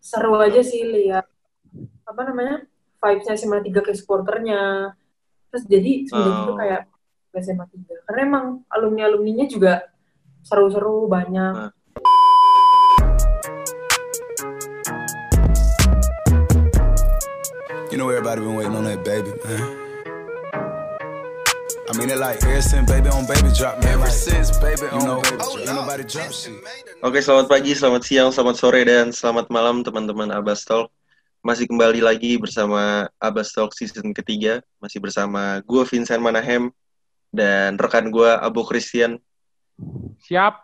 seru aja sih lihat apa namanya vibes-nya SMA 3 ke supporternya. Terus jadi itu Oh. kayak ke SMA 3. Karena emang alumni-alumninya juga seru-seru banyak. Ah. You know everybody been waiting on that baby, man. I mean it like ever since baby on baby drop, man. Ever since baby you know, ain't nobody drop shit. Oke, selamat pagi, selamat siang, selamat sore, dan selamat malam teman-teman Abbas Talk. Masih kembali lagi bersama Abbas Talk season ketiga. Masih bersama gue Vincent Manahem dan rekan gue Abu Christian. Siap.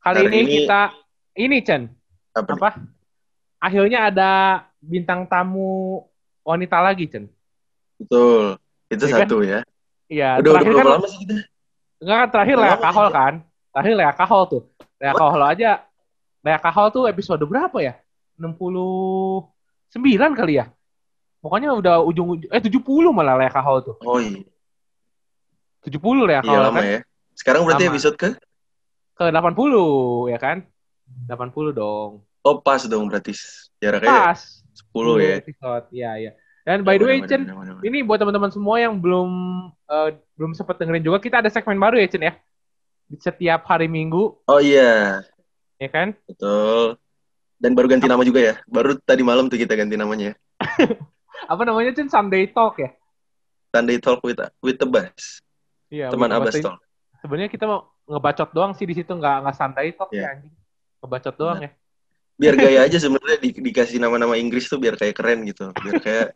Kali ini, ini- kita ini Chen, Apa? nih? apa? Akhirnya ada bintang tamu wanita lagi, Chen. Betul. Itu kan? satu ya. Iya, Udah, udah terakhir berapa kan lama sih kita? enggak kan terakhir Udah Lea Kahol sih. kan? Terakhir Lea Kahol tuh. Lea Kahol aja. Lea Kahol tuh episode berapa ya? 69 kali ya? Pokoknya udah ujung eh 70 malah Lea Kahol tuh. Oh iya, 70 Lea iya Kahol lama kan? ya. Sekarang berarti Lama. episode ke? Ke 80 ya kan? 80 dong. Oh pas dong berarti. Jaraknya Pas. 10 ya. episode. Iya, iya. Dan by the way, Chen, ini buat teman-teman semua yang belum eh, belum sempat dengerin juga, kita ada segmen baru ya, Chen ya. Di setiap hari Minggu, Oh iya, ya kan? betul. Dan baru ganti nama juga ya. Baru tadi malam tuh kita ganti namanya. Apa namanya, Chen? Sunday Talk ya? Sunday Talk with with the Bus. Iya. Teman Abbas Talk. Sebenarnya kita mau ngebacot doang sih di situ, nggak nggak Sunday Talk Iya. ya, anjing. Ngebacot doang ya. Biar gaya aja sebenarnya di- dikasih nama-nama Inggris tuh biar kayak keren gitu biar kayak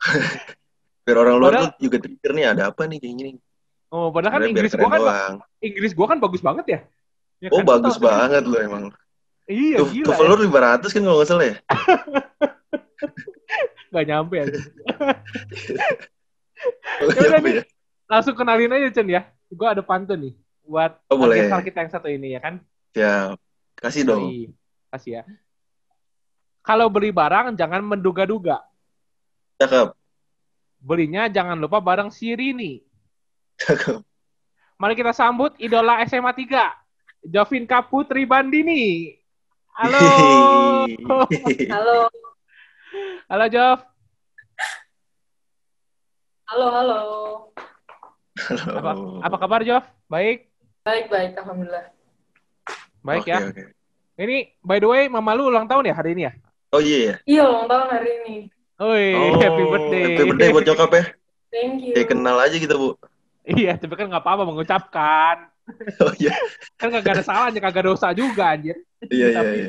biar orang luar Padahal- tuh juga pikir nih ada apa nih kayak gini Oh, padahal kan Inggris gua kan doang. Inggris gua kan bagus banget ya. Ya oh kan? bagus banget loh emang Iya, tuh gila. Ya. lu 500 kan kalau nggak salah ya Nggak nyampe ya. Oh, Ya nih. ya? Langsung kenalin aja, Chen ya. Gua ada pantun nih buat Oh, kita yang satu ini ya kan. siap kasih dong. Kasih ya. Kalau beli barang jangan menduga-duga. cakep Belinya jangan lupa bareng si Rini. cakep Mari kita sambut idola SMA 3. Jovinka Putri Bandini. Halo. Halo, Halo Jov. halo, halo. Apa, Halo. apa kabar Jov? Baik. Baik, baik, alhamdulillah. Baik Oke, ya. oke. Ini by the way mama lu ulang tahun ya hari ini ya? oh iya ya Iya, ulang tahun hari ini. Oi, oh, happy birthday. happy birthday buat nyokap ya Thank you. kayak kenal aja gitu bu Iya, tapi kan nggak apa-apa mengucapkan. oh iya Kan kagak ada salahnya, kagak dosa juga anjir. iya iya iya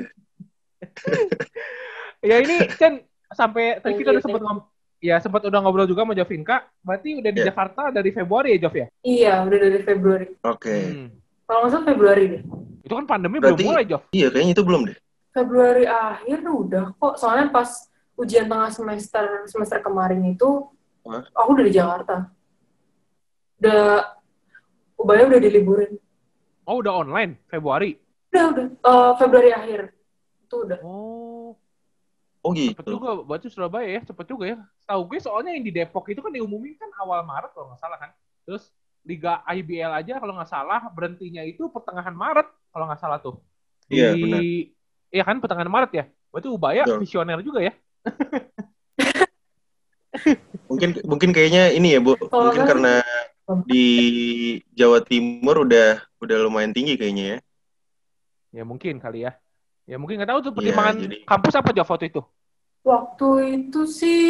Ya ini kan sampai tadi kita udah sempat ya sempat udah ngobrol juga sama Jovinka. Berarti udah di Iya. Jakarta dari Februari ya, Jov ya? Iya, udah dari Februari. oke Hmm. Kalau nggak salah Februari deh. Itu kan pandemi Berarti- belum mulai, Jov. iya kayaknya itu belum deh Februari akhir udah kok. Soalnya pas ujian tengah semester semester kemarin itu, Hah? aku udah di Jakarta. Udah, Ubaya udah diliburin. Oh, udah online Februari. Udah, udah. Eh, Februari akhir. Itu udah. Oh, oh cepet gitu juga. Berarti Surabaya ya, cepet juga ya. Tahu gue soalnya yang di Depok itu kan diumumin kan awal Maret kalau nggak salah kan. Terus Liga IBL aja kalau nggak salah berhentinya itu pertengahan Maret kalau nggak salah tuh. Di, Iya, benar. Iya kan pertengahan Maret ya. Berarti Ubaya Betul. visioner juga ya. mungkin mungkin kayaknya ini ya bu Kalau mungkin kan- karena di Jawa Timur udah udah lumayan tinggi kayaknya ya Ya mungkin kali ya. Ya mungkin nggak tahu tuh Iya, pertimbangan jadi- kampus apa Jov waktu itu. Waktu itu sih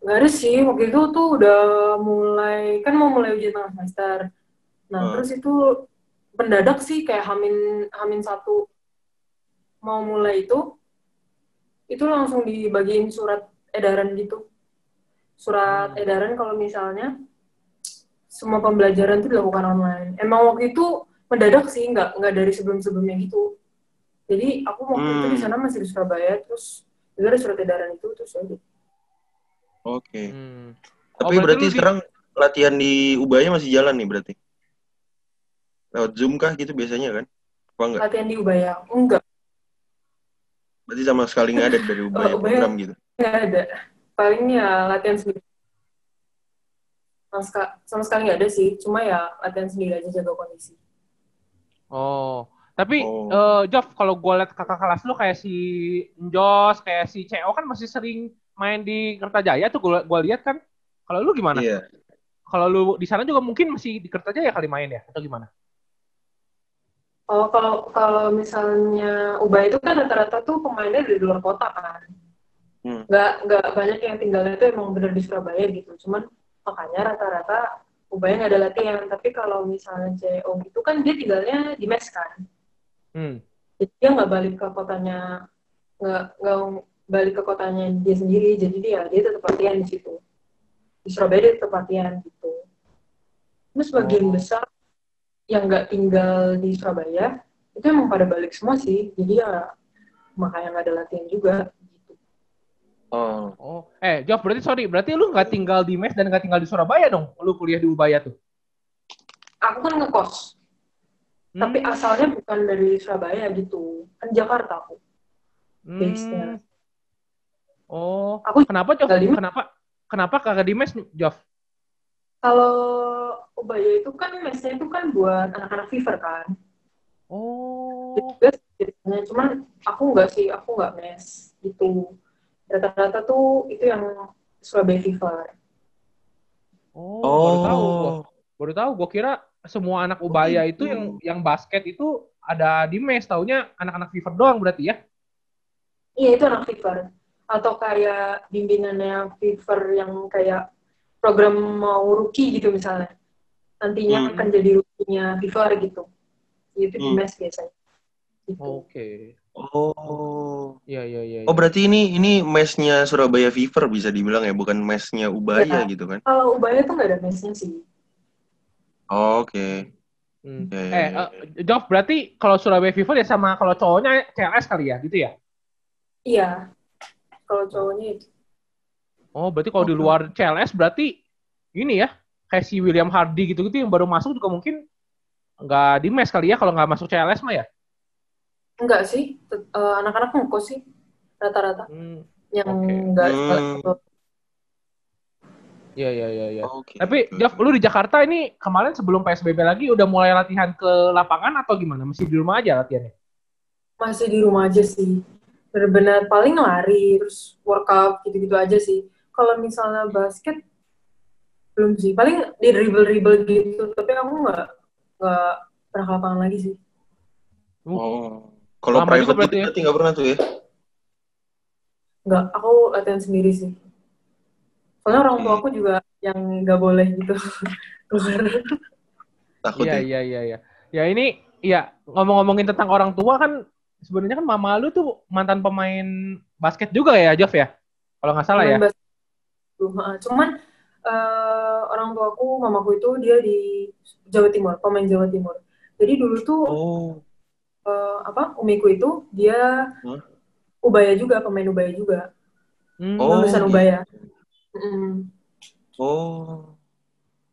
nggak ada sih. Waktu itu tuh udah mulai kan mau mulai ujian tengah semester. Nah Hmm. terus itu mendadak sih kayak hamin hamin satu mau mulai itu itu langsung dibagiin surat edaran gitu. Surat Hmm. edaran kalau misalnya semua pembelajaran itu dilakukan online. Emang waktu itu mendadak sih nggak nggak dari sebelum sebelumnya gitu. Jadi aku waktu itu di Hmm. sana masih di Surabaya terus juga ada surat edaran itu terus ya oke Hmm. tapi Oh, berarti berarti sekarang latihan di Ubaya masih jalan nih berarti lewat Zoom kah gitu biasanya kan apa enggak latihan di Ubaya enggak berarti sama sekali nggak ada dari Ubaya Oh, Ubaya. program gitu nggak ada paling ya latihan sendiri sama, seka- sama sekali nggak ada sih cuma ya latihan sendiri aja jaga kondisi Oh, Tapi Oh. eh Jof, kalau gue liat kakak kelas lu kayak si Jos, kayak si CO kan masih sering main di Kertajaya tuh gue gua lihat kan. Kalau lu gimana? Iya. Kalau lu di sana juga mungkin masih di Kertajaya kali main ya atau gimana? Oh, kalau kalau misalnya Ubay itu kan rata-rata tuh pemainnya dari luar kota kan. Hmm. Nggak nggak banyak yang tinggalnya itu emang bener di Surabaya gitu. Cuman makanya rata-rata Ubay nggak ada latihan. Tapi kalau misalnya CEO itu kan dia tinggalnya di mes kan. Hmm. Jadi dia nggak balik ke kotanya nggak nggak balik ke kotanya dia sendiri. Jadi dia dia tetap latihan di situ. Di Surabaya dia tetap latihan gitu. Terus sebagian Oh. besar yang nggak tinggal di Surabaya itu emang pada balik semua sih. Jadi ya makanya nggak ada latihan juga gitu. Oh. Oh, eh Jof berarti sorry, berarti lu nggak tinggal di mes dan nggak tinggal di Surabaya dong? Lu kuliah di Ubaya tuh? Aku kan ngekos, tapi Hmm. asalnya bukan dari Surabaya gitu. Kan Jakarta aku. Hmm. base-nya. Oh, Aku kenapa Jof? Kenapa? Kenapa kagak di mes, Jof? Kalau Ubaya itu kan mesnya itu kan buat anak-anak fever kan. Oh, ceritanya cuman aku nggak sih aku nggak mes gitu rata-rata tuh itu yang Surabaya Fever oh, baru tahu gua. Oh. Baru tahu, gua kira semua anak Ubaya itu yang yang basket itu ada di mes, taunya anak-anak fever doang berarti ya? iya itu anak Fever atau kayak bimbingannya Fever yang kayak program mau rookie gitu misalnya nantinya Hmm. akan jadi rookie-nya Fever gitu itu di Hmm. mes biasanya gitu. Oke. Oh. Iya, iya, iya. Oh berarti ini ini mesnya Surabaya Fever bisa dibilang ya, bukan mesnya Ubaya Iya. gitu kan? kalau Ubaya tuh nggak ada mesnya sih Oh, Oke. Hmm. Ya, ya, Eh, ya, eh, Jof, berarti kalau Surabaya Fever ya sama kalau cowoknya CLS kali ya, gitu ya? iya kalau cowoknya itu Oh, berarti kalau di Oke. luar CLS berarti ini ya, kayak si William Hardy gitu-gitu yang baru masuk juga mungkin nggak di mes kali ya kalau nggak masuk CLS mah ya? enggak sih eh, anak-anak ngekos sih rata-rata Hmm. yang Oke. enggak Hmm. Iya, iya, iya. iya. Oke. Tapi. Jof, lu di Jakarta ini kemarin sebelum PSBB lagi udah mulai latihan ke lapangan atau gimana? Masih di rumah aja latihannya? masih di rumah aja sih benar-benar paling lari terus workout gitu-gitu aja sih kalau misalnya basket belum sih paling di dribble dribble gitu tapi aku nggak nggak pernah ke lapangan lagi sih Oh. Kalau Lama juga private berarti ya? nggak pernah tuh ya? nggak aku latihan sendiri sih soalnya orang tua Oke. aku juga yang nggak boleh gitu keluar Takut Iya, ya? iya, iya, iya. Ya ini, ya ngomong-ngomongin tentang orang tua kan sebenarnya kan mama lu tuh mantan pemain basket juga ya, Jof ya? Kalau nggak salah ya? Cuman eh, orang tuaku mamaku itu dia di Jawa Timur pemain Jawa Timur jadi dulu tuh Oh. eh, apa umiku itu dia Hah? Ubaya juga pemain Ubaya juga Hmm, Oh, lulusan gitu. Ubaya Mm. Oh.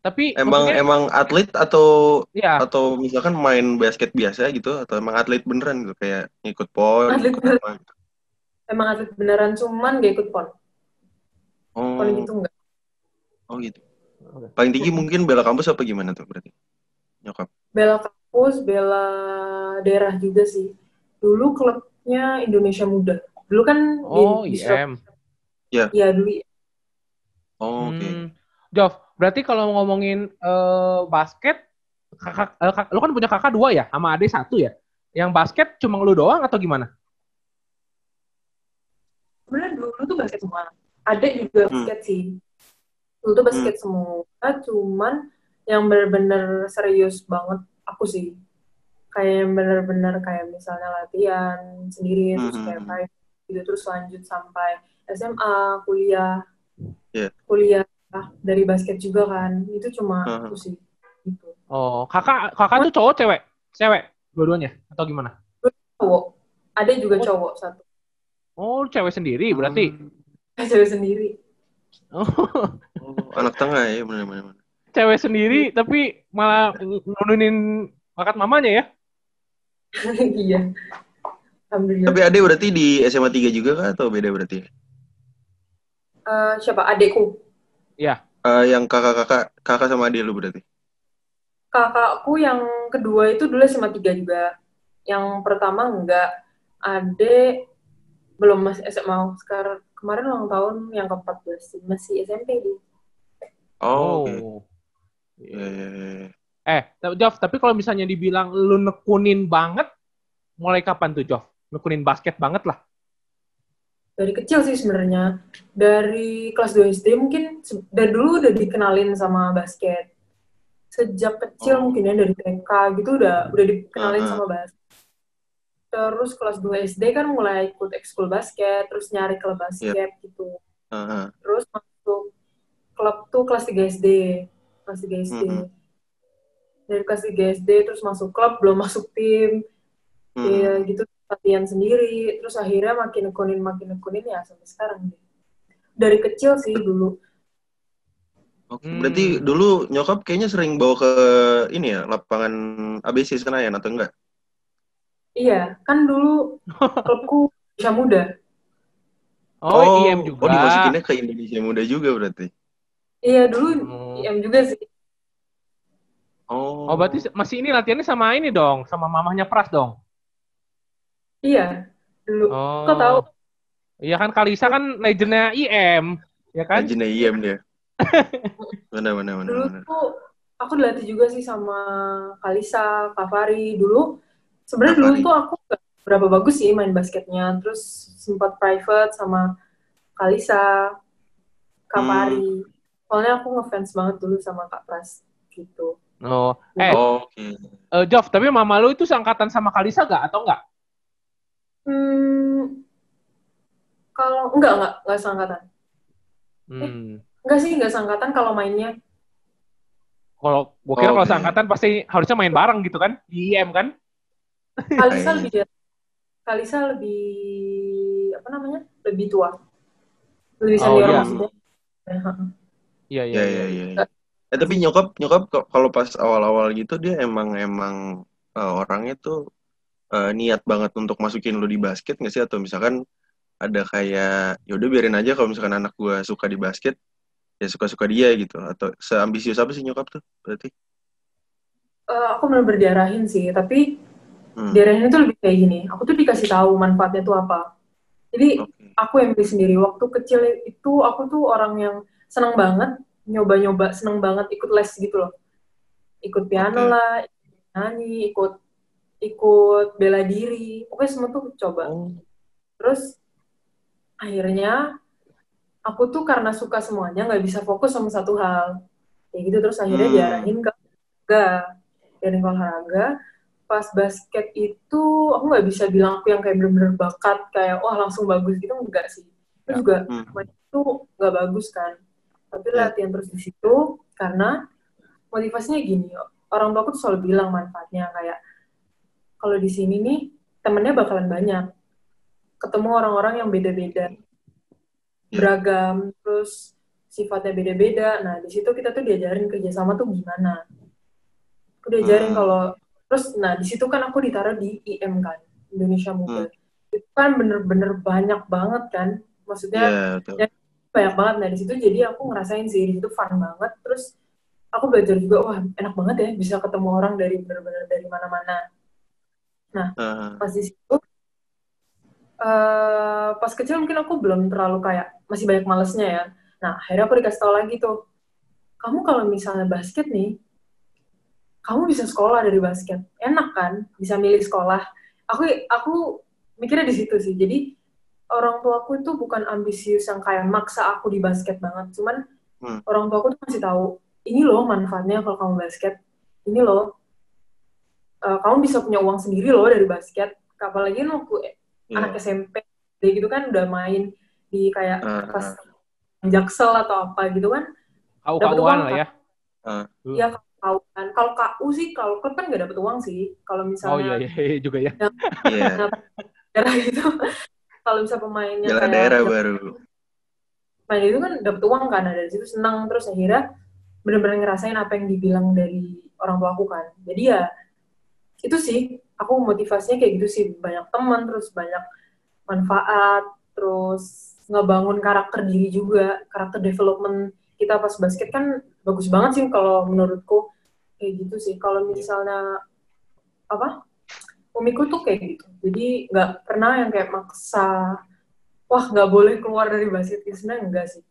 Tapi Emang maksudnya, emang atlet atau ya, atau misalkan main basket biasa gitu atau emang atlet beneran gitu kayak ngikut pon Atlet beneran. gitu. emang atlet beneran cuman gak ikut pon Oh. pon gitu enggak Oh gitu. Paling tinggi mungkin bela kampus apa gimana tuh berarti? Nyokap. bela kampus bela daerah juga sih dulu klubnya Indonesia Muda dulu kan oh di, IM. ya dulu Oh, oke. Hmm. Jof, berarti kalau ngomongin eh, basket, kakak, eh, kak- lu kan punya kakak dua ya, sama adik satu ya? Yang basket cuma lu doang atau gimana? sebenarnya dulu tuh basket semua ada juga Hmm. basket sih dulu tuh basket semua cuman yang bener-bener serius banget aku sih kayak yang bener-bener kayak misalnya latihan sendiri terus Hmm. kayak five gitu terus lanjut sampai SMA kuliah Iya. kuliah dari basket juga kan itu cuma Hmm. aku sih gitu Oh, kakak kakak tuh cowok cewek? Cewek dua-duanya atau gimana? cowok ada juga Oh. cowok satu Oh, cewek sendiri berarti. cewek sendiri Oh, Oh, anak tengah ya benar-benar. cewek sendiri tapi malah nurunin bakat mamanya ya? iya alhamdulillah Tapi Ade berarti di SMA 3 juga kah atau beda berarti? Eh, siapa adekku Eh, yang kakak-kakak kakak sama Ade lu berarti? kakakku yang kedua itu dulu SMA 3 juga yang pertama enggak ade belum masih SMA sekarang kemarin ulang tahun yang ke-14 masih SMP dia Oh, oke. Iya, iya, iya. Eh, Jof, tapi kalau misalnya dibilang lu nekunin banget, mulai kapan tuh, Jof? Nekunin basket banget lah. dari kecil sih sebenarnya dari kelas 2 SD mungkin dari dulu udah dikenalin sama basket sejak kecil Oh. mungkin ya dari TK gitu udah udah dikenalin Aha. sama basket terus kelas 2 SD kan mulai ikut ekskul basket terus nyari klub basket gitu Aha. terus masuk klub tuh kelas 3 SD kelas 3 SD Mhm. dari kelas 3 SD terus masuk klub belum masuk tim Hmm. Iya gitu latihan sendiri terus akhirnya makin nekunin makin nekunin ya sampai sekarang dari kecil sih dulu Oke, Hmm. berarti dulu nyokap kayaknya sering bawa ke ini ya, lapangan ABC Senayan atau enggak? Iya kan dulu klubku Indonesia Muda Oh, IM juga. Oh, dimasukinnya ke Indonesia Muda juga berarti. iya dulu Hmm. IM juga sih Oh. Oh, berarti masih ini latihannya sama ini dong, sama mamahnya Pras dong. iya dulu Oh. kok tahu Iya kan Kalisa kan legendnya IM, ya kan? Rajinnya IM dia. Mana mana mana dulu mana. tuh aku dilatih juga sih sama Kalisa Kavari dulu sebenarnya dulu tuh aku berapa bagus sih main basketnya terus sempat private sama Kalisa Kavari soalnya aku ngefans banget dulu sama Kak Pras gitu Oh, eh, Oh, eh, Jof, tapi mama lu itu seangkatan sama Kalisa gak atau enggak? hmm, kalau enggak enggak enggak seangkatan Hmm. enggak sih enggak seangkatan kalau mainnya Kalau gua kira kalau Oke. seangkatan pasti harusnya main bareng gitu kan? Di IM kan? Kalisa Kayaknya. lebih Kalisa lebih apa namanya lebih tua lebih Oh, senior iya. maksudnya Iya, iya, Ya iya. ya ya. ya. Eh tapi nyokap nyokap kalau pas awal-awal gitu dia emang emang eh, orangnya tuh eh, niat banget untuk masukin lu di basket nggak sih atau misalkan ada kayak ya udah biarin aja kalau misalkan anak gua suka di basket ya suka-suka dia gitu atau seambisius apa sih nyokap tuh berarti? Eh, aku benar diarahin sih tapi Hmm. diarahin itu lebih kayak gini aku tuh dikasih tahu manfaatnya tuh apa jadi Oke. aku yang beli sendiri waktu kecil itu aku tuh orang yang senang banget nyoba-nyoba senang banget ikut les gitu loh ikut piano Oke. lah ikut nyanyi ikut ikut bela diri pokoknya semua tuh coba Oh. terus akhirnya aku tuh karena suka semuanya nggak bisa fokus sama satu hal kayak gitu terus akhirnya Hmm. diarahin ke olahraga diarahin ke olahraga pas basket itu aku nggak bisa bilang aku yang kayak bener-bener bakat kayak wah langsung bagus gitu enggak sih itu Ya. juga Hmm. itu nggak bagus kan tapi Ya. latihan terus di situ karena motivasinya gini orang tua aku tuh selalu bilang manfaatnya kayak kalau di sini nih temennya bakalan banyak ketemu orang-orang yang beda-beda Ya. beragam terus sifatnya beda-beda nah di situ kita tuh diajarin kerjasama tuh gimana aku diajarin Hmm. kalau terus nah di situ kan aku ditaruh di IM kan Indonesia Muda itu kan bener-bener banyak banget kan maksudnya Iya, betul. Ya. banyak banget. Nah di situ jadi aku ngerasain sih di situ fun banget. Terus aku belajar juga wah enak banget ya bisa ketemu orang dari bener-bener dari mana-mana. Ah, pas di situ eh pas kecil mungkin aku belum terlalu kayak masih banyak malesnya ya. Nah akhirnya aku dikasih tau lagi tuh kamu kalau misalnya basket nih kamu bisa sekolah dari basket enak kan bisa milih sekolah aku aku mikirnya di situ sih jadi orang tuaku itu bukan ambisius yang kayak maksa aku di basket banget cuman Hmm. orang tuaku tuh masih tahu ini loh manfaatnya kalau kamu basket ini loh eh, kamu bisa punya uang sendiri loh dari basket apalagi kan waktu iya. anak SMP kayak gitu kan udah main di kayak Ah, pas jaksel atau apa gitu kan Dapet KU-KUan uang, lah ya. Ah. Hmm. ya kalau kan kalau KU sih kalau klub kan nggak dapet uang sih kalau misalnya Oh iya, iya, iya juga ya. Iya. daerah gitu kalau misalnya pemainnya Jalan kayak daerah baru. main itu kan dapet uang kan dari situ senang terus akhirnya bener-bener ngerasain apa yang dibilang dari orang tua aku kan jadi ya itu sih aku motivasinya kayak gitu sih banyak teman terus banyak manfaat terus ngebangun karakter diri juga karakter development kita pas basket kan bagus banget sih kalau menurutku kayak gitu sih. Kalau misalnya apa umiku tuh kayak gitu. Jadi nggak pernah yang kayak maksa wah nggak boleh keluar dari basket sebenarnya enggak sih.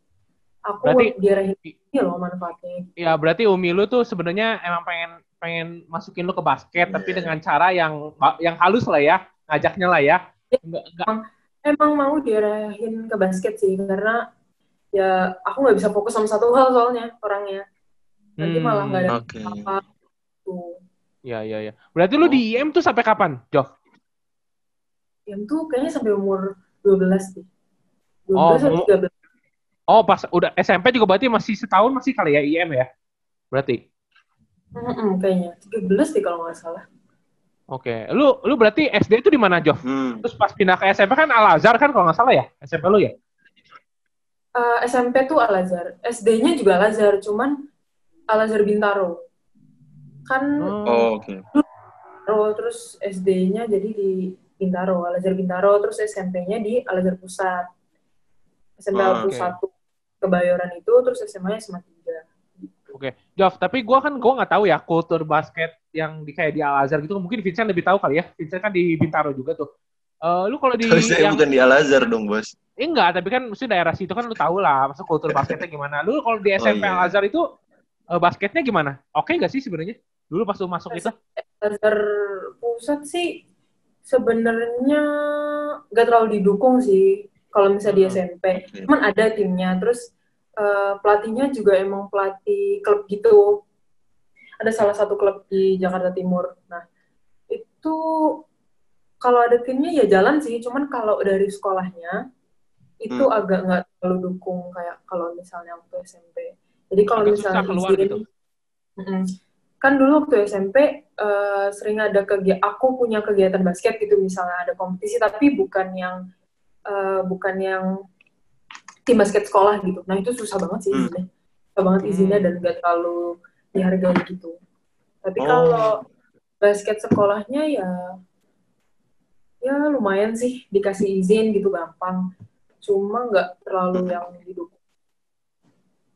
Aku Berarti- diarahin ini loh manfaatnya. Ya berarti Umi lu tuh sebenarnya emang pengen pengen masukin lu ke basket tapi Iya. dengan cara yang yang halus lah ya, ngajaknya lah ya. Enggak enggak emang mau diarahin ke basket sih karena ya aku nggak bisa fokus sama satu hal soalnya orangnya nanti Hmm, malah nggak ada Oke. apa tuh Ya ya ya. Berarti lu di IM tuh sampai kapan, Jo? yang tuh kayaknya sampai umur 12 sih 12 Oh, atau mau- 13 Oh, pas udah SMP juga berarti masih setahun masih kali ya IM ya? Berarti. Mm-mm, kayaknya 13 deh kalau nggak salah Oke. Lu lu berarti SD itu di mana, Jo? Hmm. Terus pas pindah ke SMP kan Al Azhar kan kalau nggak salah ya? SMP lu ya? Eh, SMP tuh Al Azhar SD-nya juga Al Azhar cuman Al Azhar Bintaro kan Oh, oke. Bintaro terus SD-nya jadi di Bintaro Al Azhar Bintaro terus SMP-nya di Al Azhar Pusat SMP Oh, Al oke. Pusat tuh Kebayoran itu terus SMA-nya SMA 3 Oke, Jov, tapi gua kan gua nggak tahu ya kultur basket yang di kayak di Al Azhar gitu. Mungkin Vincent lebih tahu kali ya. Vincent kan di Bintaro juga tuh. Eh, lu kalau di Tapi saya yang bukan di Al Azhar dong, Bos. Eh, enggak, tapi kan mesti daerah situ kan lu tahu lah, masa kultur basketnya gimana. Lu kalau di SMP iya. Al Azhar itu eh, basketnya gimana? Oke nggak sih sebenarnya? Dulu pas lu masuk itu? Al Azhar Pusat sih sebenarnya nggak terlalu didukung sih kalau misalnya di Hmm, SMP cuman ada timnya terus eh, pelatihnya juga emang pelatih klub gitu ada salah satu klub di Jakarta Timur nah itu kalau ada timnya ya jalan sih cuman kalau dari sekolahnya itu Hmm. agak nggak terlalu dukung kayak kalau misalnya waktu SMP jadi kalau Agak misalnya keluar gitu. Kan dulu waktu SMP eh, sering ada kegiatan aku punya kegiatan basket gitu misalnya ada kompetisi tapi bukan yang eh, bukan yang tim basket sekolah gitu nah itu susah banget sih Hmm. izinnya susah banget izinnya Hmm. dan gak terlalu dihargai gitu tapi Oh. kalau basket sekolahnya ya ya lumayan sih dikasih izin gitu gampang cuma nggak terlalu Hmm. yang didukung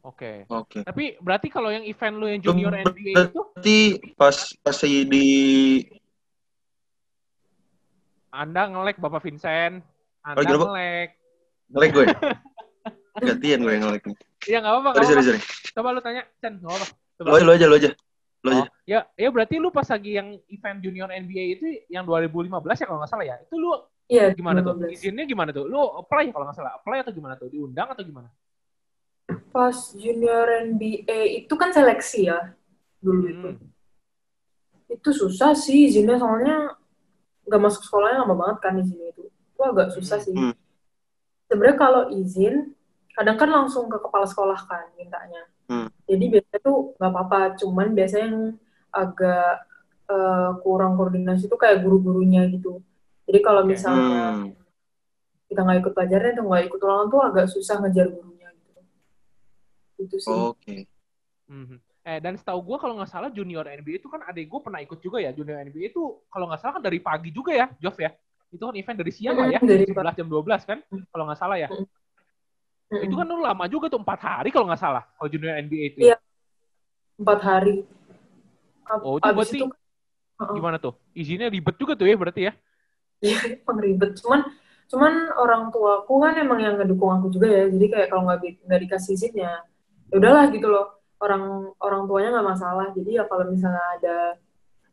Oke. Oke. Tapi berarti kalau yang event lu yang junior NBA itu Berarti pas pas di Anda ngelek Bapak Vincent, Anda Oh, ngelek. ngelek gue. Gantian gue yang ngelek. Iya nggak apa-apa, Sorry, sorry, sorry. Coba lu tanya, Chen, nggak apa-apa. Coba. Lo, lo aja, lo aja. Lo aja. Oh, ya, ya berarti lu pas lagi yang event junior NBA itu yang 2015 ya kalau nggak salah ya. Itu lu iya gimana tuh? 15. Izinnya gimana tuh? Lu apply kalau nggak salah. Apply atau gimana tuh? Diundang atau gimana? pas junior NBA itu kan seleksi ya dulu itu Hmm. itu susah sih izinnya soalnya nggak masuk sekolahnya lama banget kan izinnya itu itu agak susah sih Hmm. sebenarnya kalau izin kadang kan langsung ke kepala sekolah kan mintanya Hmm. jadi biasanya tuh nggak apa-apa cuman biasanya yang agak eh, kurang koordinasi itu kayak guru-gurunya gitu jadi kalau misalnya Hmm. kita nggak ikut pelajaran atau nggak ikut ulangan tuh agak susah ngejar gurunya gitu itu sih Oke. Mhm. Eh dan setahu gue kalau nggak salah junior NBA itu kan adik gue pernah ikut juga ya junior NBA itu kalau nggak salah kan dari pagi juga ya Jov ya itu kan event dari siang lah ya Mm, dari jam 11 jam 12 kan kalau nggak salah ya Mm-mm. itu kan lu lama juga tuh empat hari kalau nggak salah kalau junior NBA itu Iya. empat hari Ab- Oh, itu berarti- itu Heeh. gimana tuh izinnya ribet juga tuh ya berarti ya Iya, emang ribet. Cuman, cuman orang tuaku kan emang yang ngedukung aku juga ya. Jadi kayak kalau nggak nggak dikasih izin ya, ya udahlah gitu loh. Orang orang tuanya nggak masalah. Jadi ya kalau misalnya ada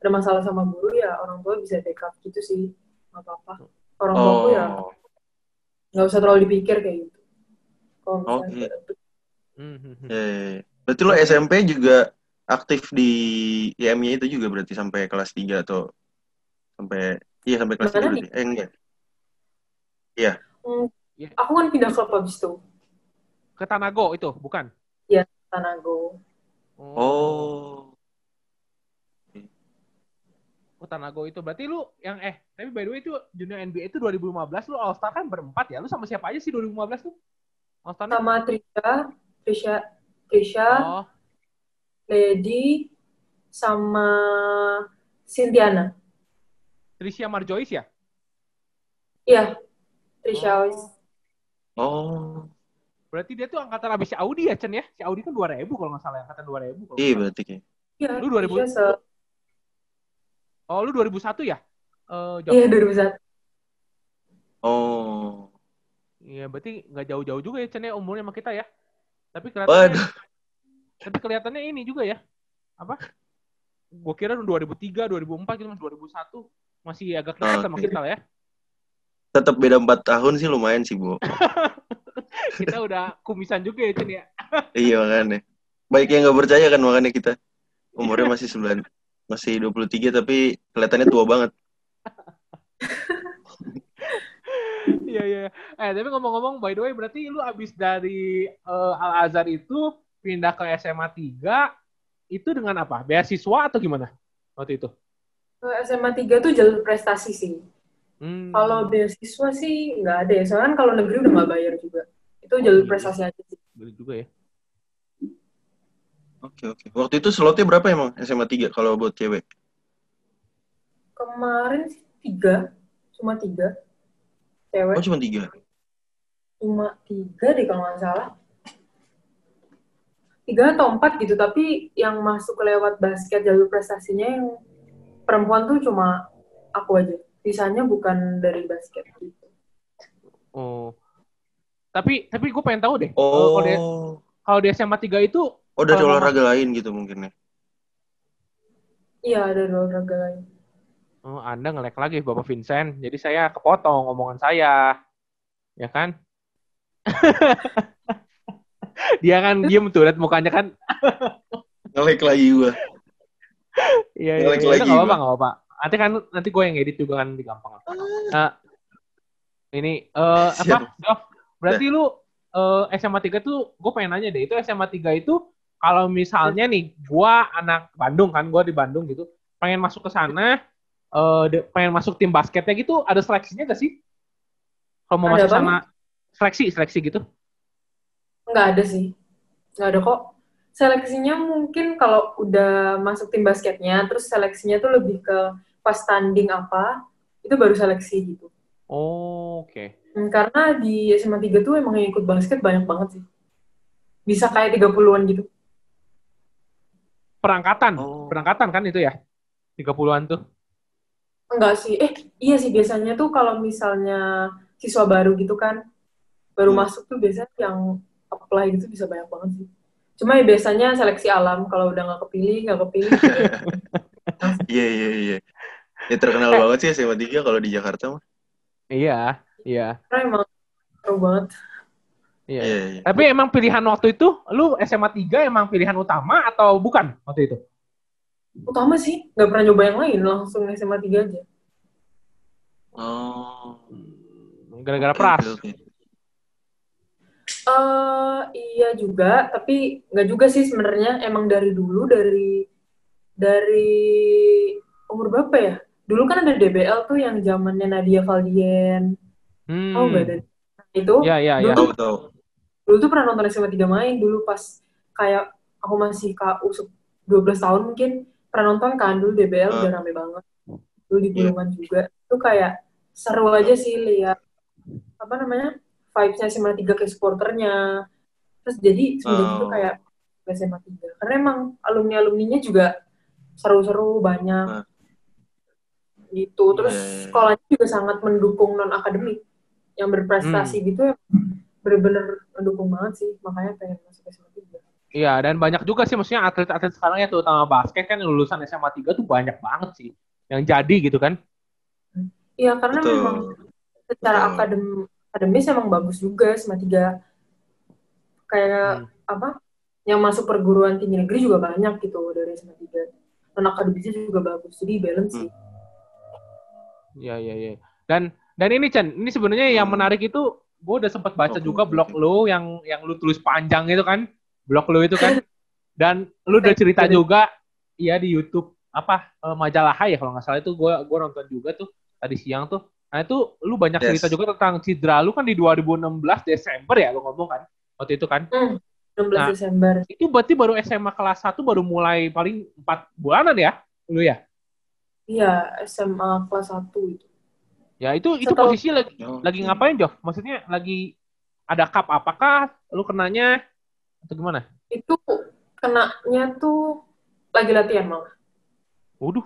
ada masalah sama guru ya orang tua bisa backup gitu sih, nggak apa-apa. Orang tuaku ya Oh. nggak usah terlalu dipikir kayak gitu. Kalau Oh, misalnya iya. Mhm. Ya, ya, ya. Berarti lo SMP juga aktif di IM-nya itu juga berarti sampai kelas 3 atau sampai iya sampai kelas 3 Mana berarti. Eh enggak. Hmm, Iya. aku kan pindah klub habis itu, ke Tanago itu bukan Tanago. Oh. Oh, Tanago itu berarti lu yang eh tapi by the way itu junior NBA itu 2015 lu All Star kan berempat ya. Lu sama siapa aja sih 2015 tuh? All Star Sama Trisha, Trisha, Trisha, Oh, Lady, sama Cynthia. Tricia Marjois ya? Iya, Trisha Ois. Oh. Berarti dia tuh angkatan abis si Audi ya, Chen ya? Si Audi kan 2000 kalau nggak salah, angkatan 2000. Kalau Iya berarti kayak. Iya, Lu 2000? Trisha se- Oh, lu 2001 ya? Eh, Jok? Iya 2001. Oh. Iya, berarti nggak jauh-jauh juga ya Chen ya umurnya sama kita ya. Tapi Waduh. kelihatannya tapi kelihatannya ini juga ya. Apa? Gua kira 2003, 2004 gitu, Mas, 2001 masih agak dekat sama kita lah ya. Tetap beda 4 tahun sih lumayan sih, Bu. Kita udah kumisan juga ya Chen ya. iya makanya. Baik yang nggak percaya kan makanya kita. Umurnya masih 9 masih 23 tapi kelihatannya tua banget. Iya iya. Eh tapi ngomong-ngomong by the way berarti lu abis dari eh, Al Azhar itu pindah ke SMA 3 itu dengan apa? Beasiswa atau gimana waktu itu? SMA 3 tuh jalur prestasi sih. Hmm. Kalau beasiswa sih nggak ada ya. Soalnya kan kalau negeri udah nggak bayar juga. Itu jalur iya. prestasi aja sih. Bener juga ya. Oke oke. Waktu itu slotnya berapa emang SMA 3 kalau buat cewek? Kemarin sih tiga, cuma tiga. Cewek Oh cuma 3. cuma tiga deh kalau nggak salah. Tiga atau empat gitu, tapi yang masuk lewat basket jalur prestasinya yang perempuan tuh cuma aku aja. Sisanya bukan dari basket gitu. Oh. Tapi tapi gue pengen tahu deh. eh, Oh. Kalau di, kalau di SMA 3 itu Oh dari olahraga lain gitu mungkin ya. Iya, ada olahraga lain. Oh, Anda ngelek lagi Bapak Vincent. Jadi saya kepotong omongan saya. Ya kan? Dia kan diem tuh, liat mukanya kan. Ngelek lagi gua. Iya, iya. Iya. lagi Nggak apa-apa, nggak apa-apa. Nanti kan, nanti gue yang edit juga kan, di gampang. Nah, ini, eh apa, Siap. Jov? Berarti lu eh, SMA 3 tuh, gue pengen nanya deh, itu SMA 3 itu, kalau misalnya nih, gua anak Bandung kan, gua di Bandung gitu, pengen masuk ke sana, eh de- pengen masuk tim basketnya gitu, ada seleksinya gak sih? Kalau mau Ada masuk apa? sana, seleksi, seleksi gitu? Nggak ada sih. Nggak ada kok. Seleksinya mungkin kalau udah masuk tim basketnya, terus seleksinya tuh lebih ke pas tanding apa, itu baru seleksi gitu. Oh, oke. Hmm, Karena di SMA 3 tuh emang yang ikut basket banyak banget sih. Bisa kayak 30-an gitu. Perangkatan, Oh. perangkatan kan itu ya? 30-an tuh. Enggak sih. Eh, iya sih biasanya tuh kalau misalnya siswa baru gitu kan, baru Hmm. masuk tuh biasanya yang apply gitu bisa banyak banget sih. Cuma ya biasanya seleksi alam, kalau udah nggak kepilih, nggak kepilih. Iya iya iya. Ya terkenal banget sih SMA 3 kalau di Jakarta mah. Iya, iya. Karena emang seru banget. Iya. Iya iya. Tapi emang pilihan waktu itu, lu SMA 3 emang pilihan utama atau bukan waktu itu? Utama sih, nggak pernah nyoba yang lain, langsung SMA 3 aja. Oh. Gara-gara Oke, pras. oke, eh iya juga, tapi nggak juga sih sebenarnya. Emang dari dulu, dari dari umur berapa ya? Dulu kan ada DBL tuh yang zamannya Nadia Valdien. Hmm. Oh, nggak ada. Itu, Iya, iya, iya. Tahu tahu. dulu tuh pernah nonton SMA 3 main dulu pas kayak aku masih KU se- 12 tahun mungkin pernah nonton kan dulu DBL Ah. udah rame banget dulu di Iya. Bulungan juga itu kayak seru aja sih lihat apa namanya vibes-nya SMA 3 ke supporternya terus jadi semenjak itu Oh. kayak ke SMA 3 karena emang alumni-alumninya juga seru-seru banyak Ah. gitu terus Iya, iya, iya. sekolahnya juga sangat mendukung non akademik yang berprestasi Hmm. gitu ya bener-bener mendukung banget sih makanya pengen masuk SMA 3 Iya, dan banyak juga sih maksudnya atlet-atlet sekarang ya terutama basket kan lulusan SMA 3 tuh banyak banget sih yang jadi gitu kan. iya karena Betul. memang secara Betul. akadem akademis emang bagus juga SMA 3 kayak Hmm. apa yang masuk perguruan tinggi negeri juga banyak gitu dari SMA 3 non akademisnya juga bagus jadi balance sih Iya, iya, iya. Dan dan ini Chan, ini sebenarnya yang Hmm. menarik itu gue udah sempat baca juga blog lu yang yang lu tulis panjang itu kan. Blog lu itu kan. Dan lu udah cerita juga iya di YouTube apa eh, majalah Hai ya kalau nggak salah itu gue gua nonton juga tuh tadi siang tuh. Nah itu lu banyak Yes. cerita juga tentang cedera lu kan di 2016 Desember ya lu ngomong kan waktu itu kan. hmm, 16 Nah. Desember Itu berarti baru SMA kelas 1 baru mulai paling 4 bulanan ya lu ya. iya SMA kelas 1 itu Ya itu itu posisi lagi Oh, lagi ngapain Jof? Maksudnya lagi ada cup apakah lu kenanya atau gimana? itu kenanya tuh lagi latihan malah Waduh.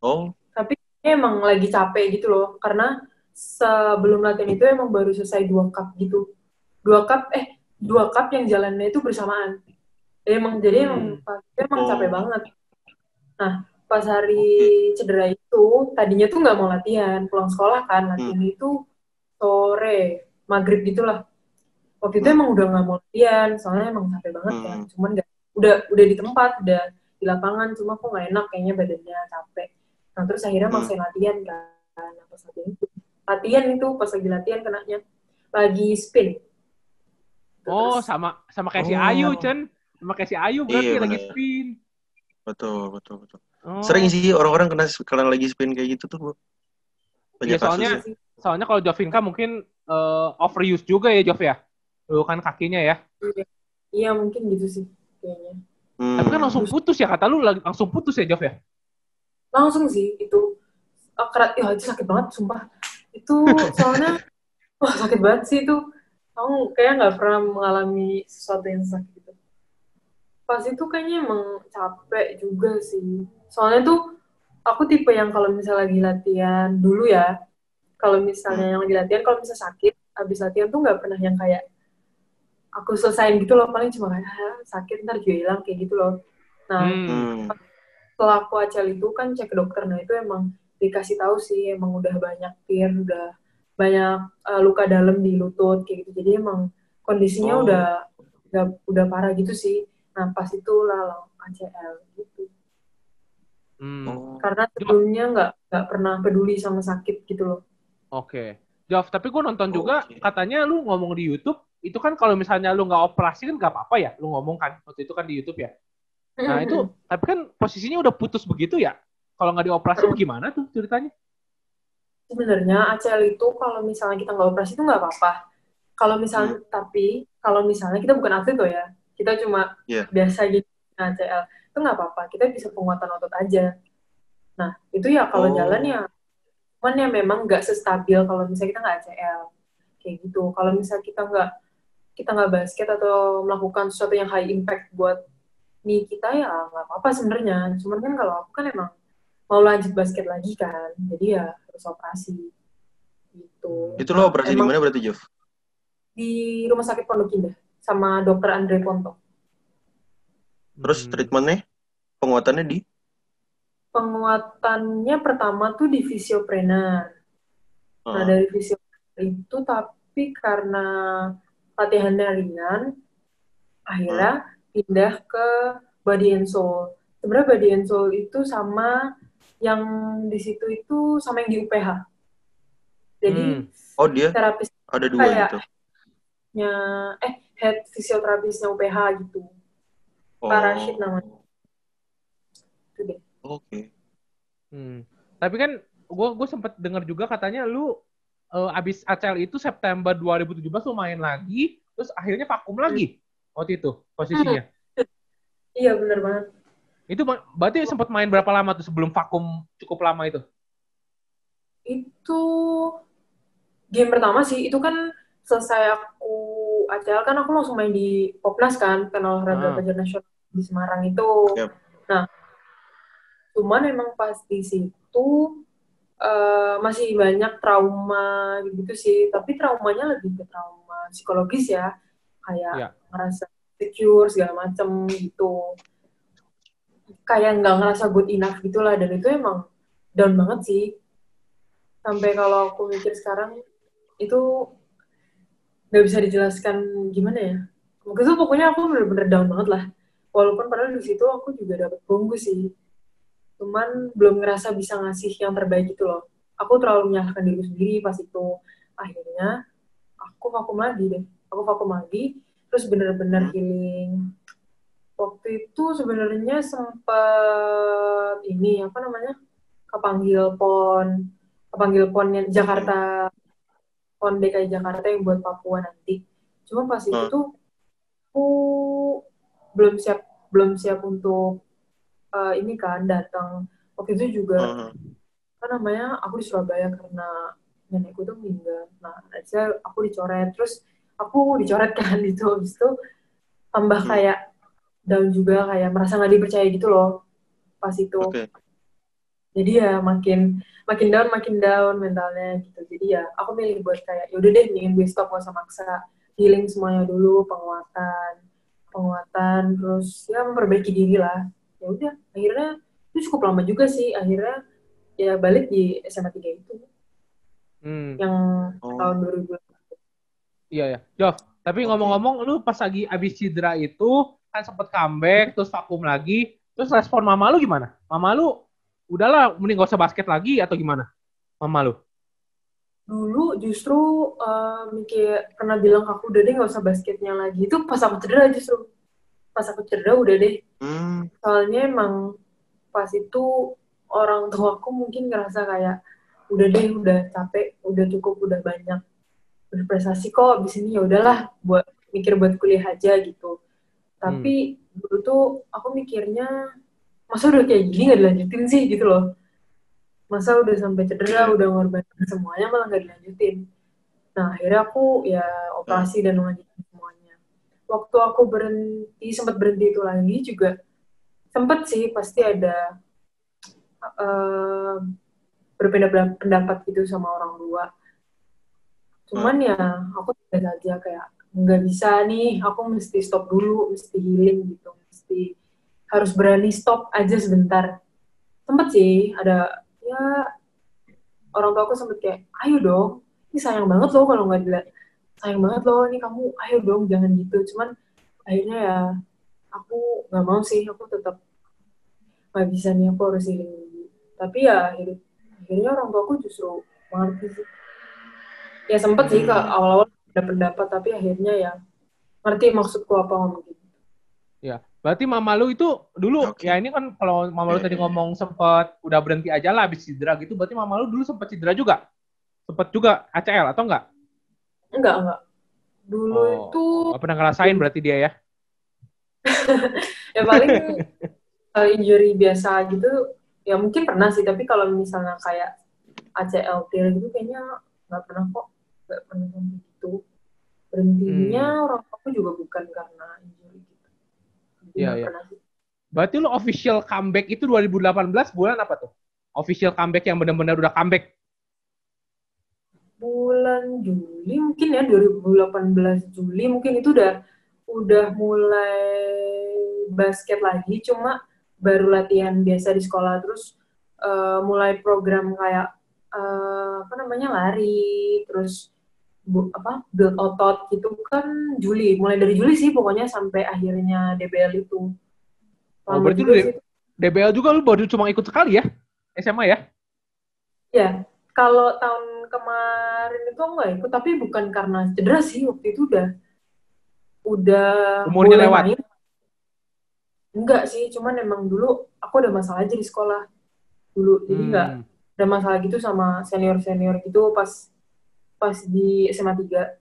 Oh, tapi emang lagi capek gitu loh karena sebelum latihan itu emang baru selesai dua cup gitu. Dua cup eh dua cup yang jalannya itu bersamaan. Emang jadi emang pas itu emang capek Oh. banget. Nah pas hari cedera itu tadinya tuh nggak mau latihan pulang sekolah kan latihan itu sore maghrib gitulah. Waktu itu Hmm. emang udah nggak mau latihan soalnya emang capek banget kan. Hmm. cuman nggak udah udah di tempat udah di lapangan cuma kok nggak enak kayaknya badannya capek nah terus akhirnya Hmm. maksain latihan kan nah, pas latihan itu latihan itu pas lagi latihan kenanya lagi spin Oh, Terus- sama sama kayak si Oh. Ayu, Chen. Sama kayak si Ayu berarti Iya, lagi bener. spin. Betul, betul, betul. Oh. Sering sih orang-orang kena kena lagi spin kayak gitu tuh, Bu. Banyak Iya, soalnya kasus. soalnya kalau Jovinka mungkin eh, overuse juga ya, Jov ya. Lu kan kakinya ya. iya mungkin gitu sih kayaknya Hmm. Tapi kan langsung putus ya kata lu langsung putus ya, Jov ya. Langsung sih itu. Oh, kerat ya itu sakit banget sumpah. Itu soalnya wah sakit banget sih itu. Kamu kayak nggak pernah mengalami sesuatu yang sakit gitu. Pas itu kayaknya emang capek juga sih. Soalnya tuh aku tipe yang kalau misalnya lagi latihan dulu ya kalau misalnya yang lagi latihan kalau misalnya sakit habis latihan tuh nggak pernah yang kayak aku selesain gitu loh. Paling cuma kayak "Ah, sakit ntar juga hilang kayak gitu loh. Nah Hmm. Setelah aku acel itu kan cek ke dokter nah itu emang dikasih tahu sih emang udah banyak tear udah banyak uh, luka dalam di lutut kayak gitu jadi emang kondisinya Oh. udah udah udah parah gitu sih nah pas itu lah ACL gitu Hmm. Karena sebelumnya nggak nggak pernah peduli sama sakit gitu loh Oke. Jov, tapi gue nonton juga Oke. katanya lu ngomong di YouTube itu kan kalau misalnya lu nggak operasi kan nggak apa-apa ya, lu ngomong kan waktu itu kan di YouTube ya. Nah itu tapi kan posisinya udah putus begitu ya. Kalau nggak dioperasi gimana tuh ceritanya? sebenarnya ACL itu kalau misalnya kita nggak operasi itu nggak apa-apa. Kalau misalnya tapi kalau misalnya kita bukan atlet loh ya, kita cuma Iya. biasa gitu nah, ACL itu nggak apa-apa. Kita bisa penguatan otot aja. Nah itu ya kalau Oh. jalan ya, cuman ya memang nggak sestabil kalau misalnya kita nggak ACL kayak gitu. Kalau misalnya kita nggak kita nggak basket atau melakukan sesuatu yang high impact buat nih kita ya nggak apa-apa sebenarnya. Cuman kan kalau aku kan emang mau lanjut basket lagi kan, jadi ya harus operasi gitu. Itu lo operasi di mana berarti, Jov? Di rumah sakit Pondok Indah sama dokter Andre Ponto. Terus Hmm. treatmentnya, penguatannya di? Penguatannya pertama tuh di fisiopreneur. Nah Oh. dari fisiopreneur itu tapi karena latihannya ringan, akhirnya pindah ke body and soul. Sebenarnya body and soul itu sama yang di situ itu sama yang di UPH. Jadi Hmm. Oh dia terapis ada dua Kayak- gitu. nya eh head fisioterapisnya UPH gitu. Oh. Pak Rashid namanya. Itu deh. Oke. Hmm. Tapi kan gue gue sempet dengar juga katanya lu eh, abis ACL itu September 2017 lu main lagi, terus akhirnya vakum lagi waktu itu posisinya. Iya bener banget. Itu berarti sempat main berapa lama tuh sebelum vakum cukup lama itu? Itu game pertama sih. Itu kan selesai aku ACL kan aku langsung main di Popnas kan, kan olahraga Ah. pelajar nasional di Semarang itu. Yap. Nah, cuman emang pas di situ eh, masih banyak trauma gitu sih. Tapi traumanya lebih ke trauma psikologis ya, kayak Iya. Ngerasa secure segala macem gitu. Kayak nggak ngerasa good enough gitulah dan itu emang down banget sih. Sampai kalau aku mikir sekarang itu nggak bisa dijelaskan gimana ya. Waktu itu pokoknya aku bener-bener down banget lah. Walaupun padahal di situ aku juga dapat perunggu sih. Cuman belum ngerasa bisa ngasih yang terbaik gitu loh. Aku terlalu menyalahkan diri sendiri pas itu. Akhirnya aku vakum lagi deh. Aku vakum lagi, terus bener-bener Hmm. healing. Waktu itu sebenarnya sempat ini apa namanya? kepanggil pon kepanggil ponnya Jakarta pon DKI Jakarta yang buat Papua nanti. Cuma pas itu Hmm. tuh aku belum siap belum siap untuk eh, ini kan datang. Waktu itu juga Heeh. apa namanya aku di Surabaya karena nenekku tuh meninggal. Nah, saya aku dicoret terus aku dicoret kan gitu habis itu tambah Hmm. kayak down juga kayak merasa nggak dipercaya gitu loh pas itu. Oke. jadi ya makin makin down makin down mentalnya gitu jadi ya aku milih buat kayak yaudah deh mendingan gue stop gak usah maksa healing semuanya dulu penguatan penguatan terus ya memperbaiki diri lah ya udah akhirnya itu cukup lama juga sih akhirnya ya balik di SMA 3 itu Hmm. yang Oh. tahun 2000 Iya ya. Jov, tapi ngomong-ngomong lu pas lagi abis cedera itu kan sempet comeback terus vakum lagi. Terus respon mama lu gimana? Mama lu udahlah mending gak usah basket lagi atau gimana? Mama lu? dulu justru eh, mikir pernah bilang ke aku udah deh nggak usah basketnya lagi itu pas aku cedera justru pas aku cedera udah deh Hmm. soalnya emang pas itu orang tua aku mungkin ngerasa kayak udah deh udah capek udah cukup udah banyak berprestasi kok abis ini ya udahlah buat mikir buat kuliah aja gitu. Tapi dulu tuh aku mikirnya masa udah kayak gini nggak dilanjutin sih? Gitu loh. Masa udah sampai cedera udah ngorbanin semuanya malah nggak dilanjutin. Nah akhirnya aku ya operasi dan melanjutkan semuanya. Waktu aku berhenti sempat berhenti itu lagi juga sempet sih pasti ada eh, berbeda pendapat gitu sama orang tua cuman ya aku tidak aja kayak nggak bisa nih aku mesti stop dulu mesti healing gitu mesti harus berani stop aja sebentar. Sempet sih ada ya orang tua aku sempet kayak ayo dong ini sayang banget loh kalau nggak dilihat. Sayang banget loh ini kamu ayo dong jangan gitu. Cuman akhirnya ya aku nggak mau sih aku tetap nggak bisa nih aku harus healing. Tapi ya akhir- akhirnya orang tua aku justru mengerti sih ya sempet sih ke awal-awal ada pendapat tapi akhirnya ya ngerti maksudku apa ngomong gitu Ya. Berarti mama lu itu dulu Oke. ya ini kan kalau mama lu tadi ngomong sempet udah berhenti aja lah abis cedera gitu. Berarti mama lu dulu sempet cedera juga? Sempet juga ACL atau enggak? enggak enggak dulu Oh. itu Gak pernah ngerasain berarti dia ya? ya paling uh, injury biasa gitu ya mungkin pernah sih tapi kalau misalnya kayak ACL tear gitu kayaknya nggak pernah kok nggak pernah sampai gitu berhentinya Hmm. orang aku juga bukan karena injury gitu Iya, iya. Berarti lu official comeback itu 2018 bulan apa tuh? Official comeback yang benar-benar udah comeback. bulan Juli mungkin ya 2018 Juli mungkin itu udah udah mulai basket lagi cuma baru latihan biasa di sekolah terus eh, mulai program kayak eh, apa namanya lari terus bu, apa build otot gitu kan Juli mulai dari Juli sih pokoknya sampai akhirnya DBL itu Oh, Lama berarti juga lu sih. DBL juga lu baru cuma ikut sekali ya? SMA ya? Ya, kalau tahun kemarin itu enggak ikut, tapi bukan karena cedera sih waktu itu udah udah Umurnya lewat? main. Enggak sih, cuman emang dulu aku ada masalah aja di sekolah dulu, jadi enggak Hmm. ada masalah gitu sama senior senior gitu pas pas di SMA 3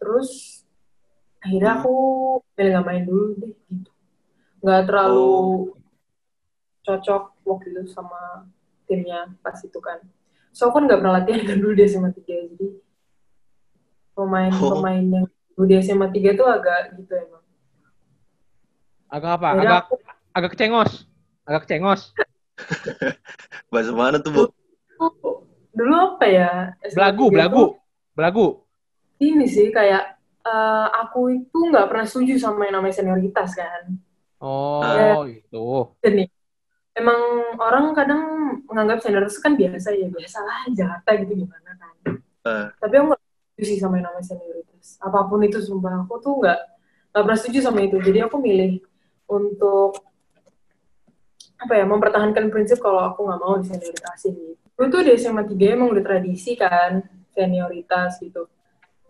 Terus akhirnya Hmm. aku pilih nggak main dulu deh gitu, nggak terlalu Oh. cocok waktu itu sama timnya pas itu kan. So aku kan nggak pernah latihan kan dulu di SMA 3 jadi pemain-pemain yang dulu di SMA 3 tuh agak gitu emang. Agak apa? Akhirnya Agak aku agak kecengos. Agak kecengos. Bahasa mana tuh, Bu? Dulu apa ya? SMA Belagu, 3 belagu. Belagu. Ini sih kayak eh, aku itu nggak pernah setuju sama yang namanya senioritas kan. Oh, Ya. itu. Dan nih, emang orang kadang menganggap senioritas kan biasa ya biasa lah Jakarta gitu gimana kan. Eh. Tapi aku nggak setuju sih sama yang namanya senioritas. Apa pun itu sumpah aku tuh nggak nggak pernah setuju sama itu. Jadi aku milih untuk apa ya mempertahankan prinsip kalau aku nggak mau disenioritasin gitu. Gue tuh di SMA 3 emang udah tradisi kan senioritas gitu.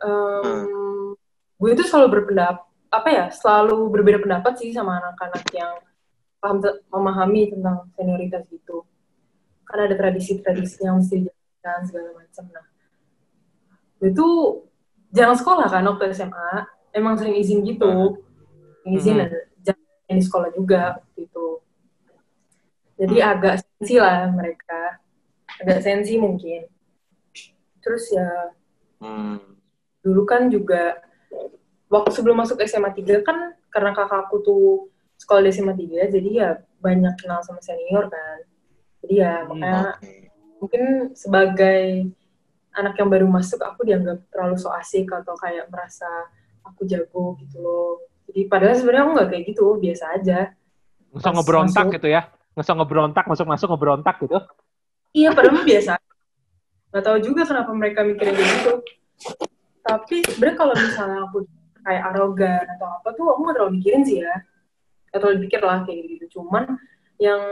Em, gue itu selalu berpendapat apa ya selalu berbeda pendapat sih sama anak-anak yang paham memahami tentang senioritas gitu. Karena ada tradisi-tradisi yang mesti dijalankan segala macam. Nah, gue tuh jarang sekolah kan waktu SMA. Emang sering izin gitu. Izin Mhm. dan jarang di sekolah juga gitu. Jadi agak sensi lah mereka. Agak sensi mungkin. Terus ya Hmm. dulu kan juga waktu sebelum masuk SMA 3 kan karena kakakku tuh sekolah di SMA 3 jadi ya banyak kenal sama senior kan Jadi ya Hmm, makanya Oke. mungkin sebagai anak yang baru masuk aku dianggap terlalu so asik atau kayak merasa aku jago gitu loh. Jadi padahal sebenarnya aku nggak kayak gitu, biasa aja. Pas ngebrontak masuk. gitu ya. Ngesok ngebrontak, masuk-masuk ngebrontak gitu. Iya, padahal mah biasa. Gak tahu juga kenapa mereka mikirnya gitu. Tapi sebenarnya kalau misalnya aku kayak arogan atau apa tuh aku gak terlalu mikirin sih ya. Gak terlalu pikir lah kayak gitu. Cuman yang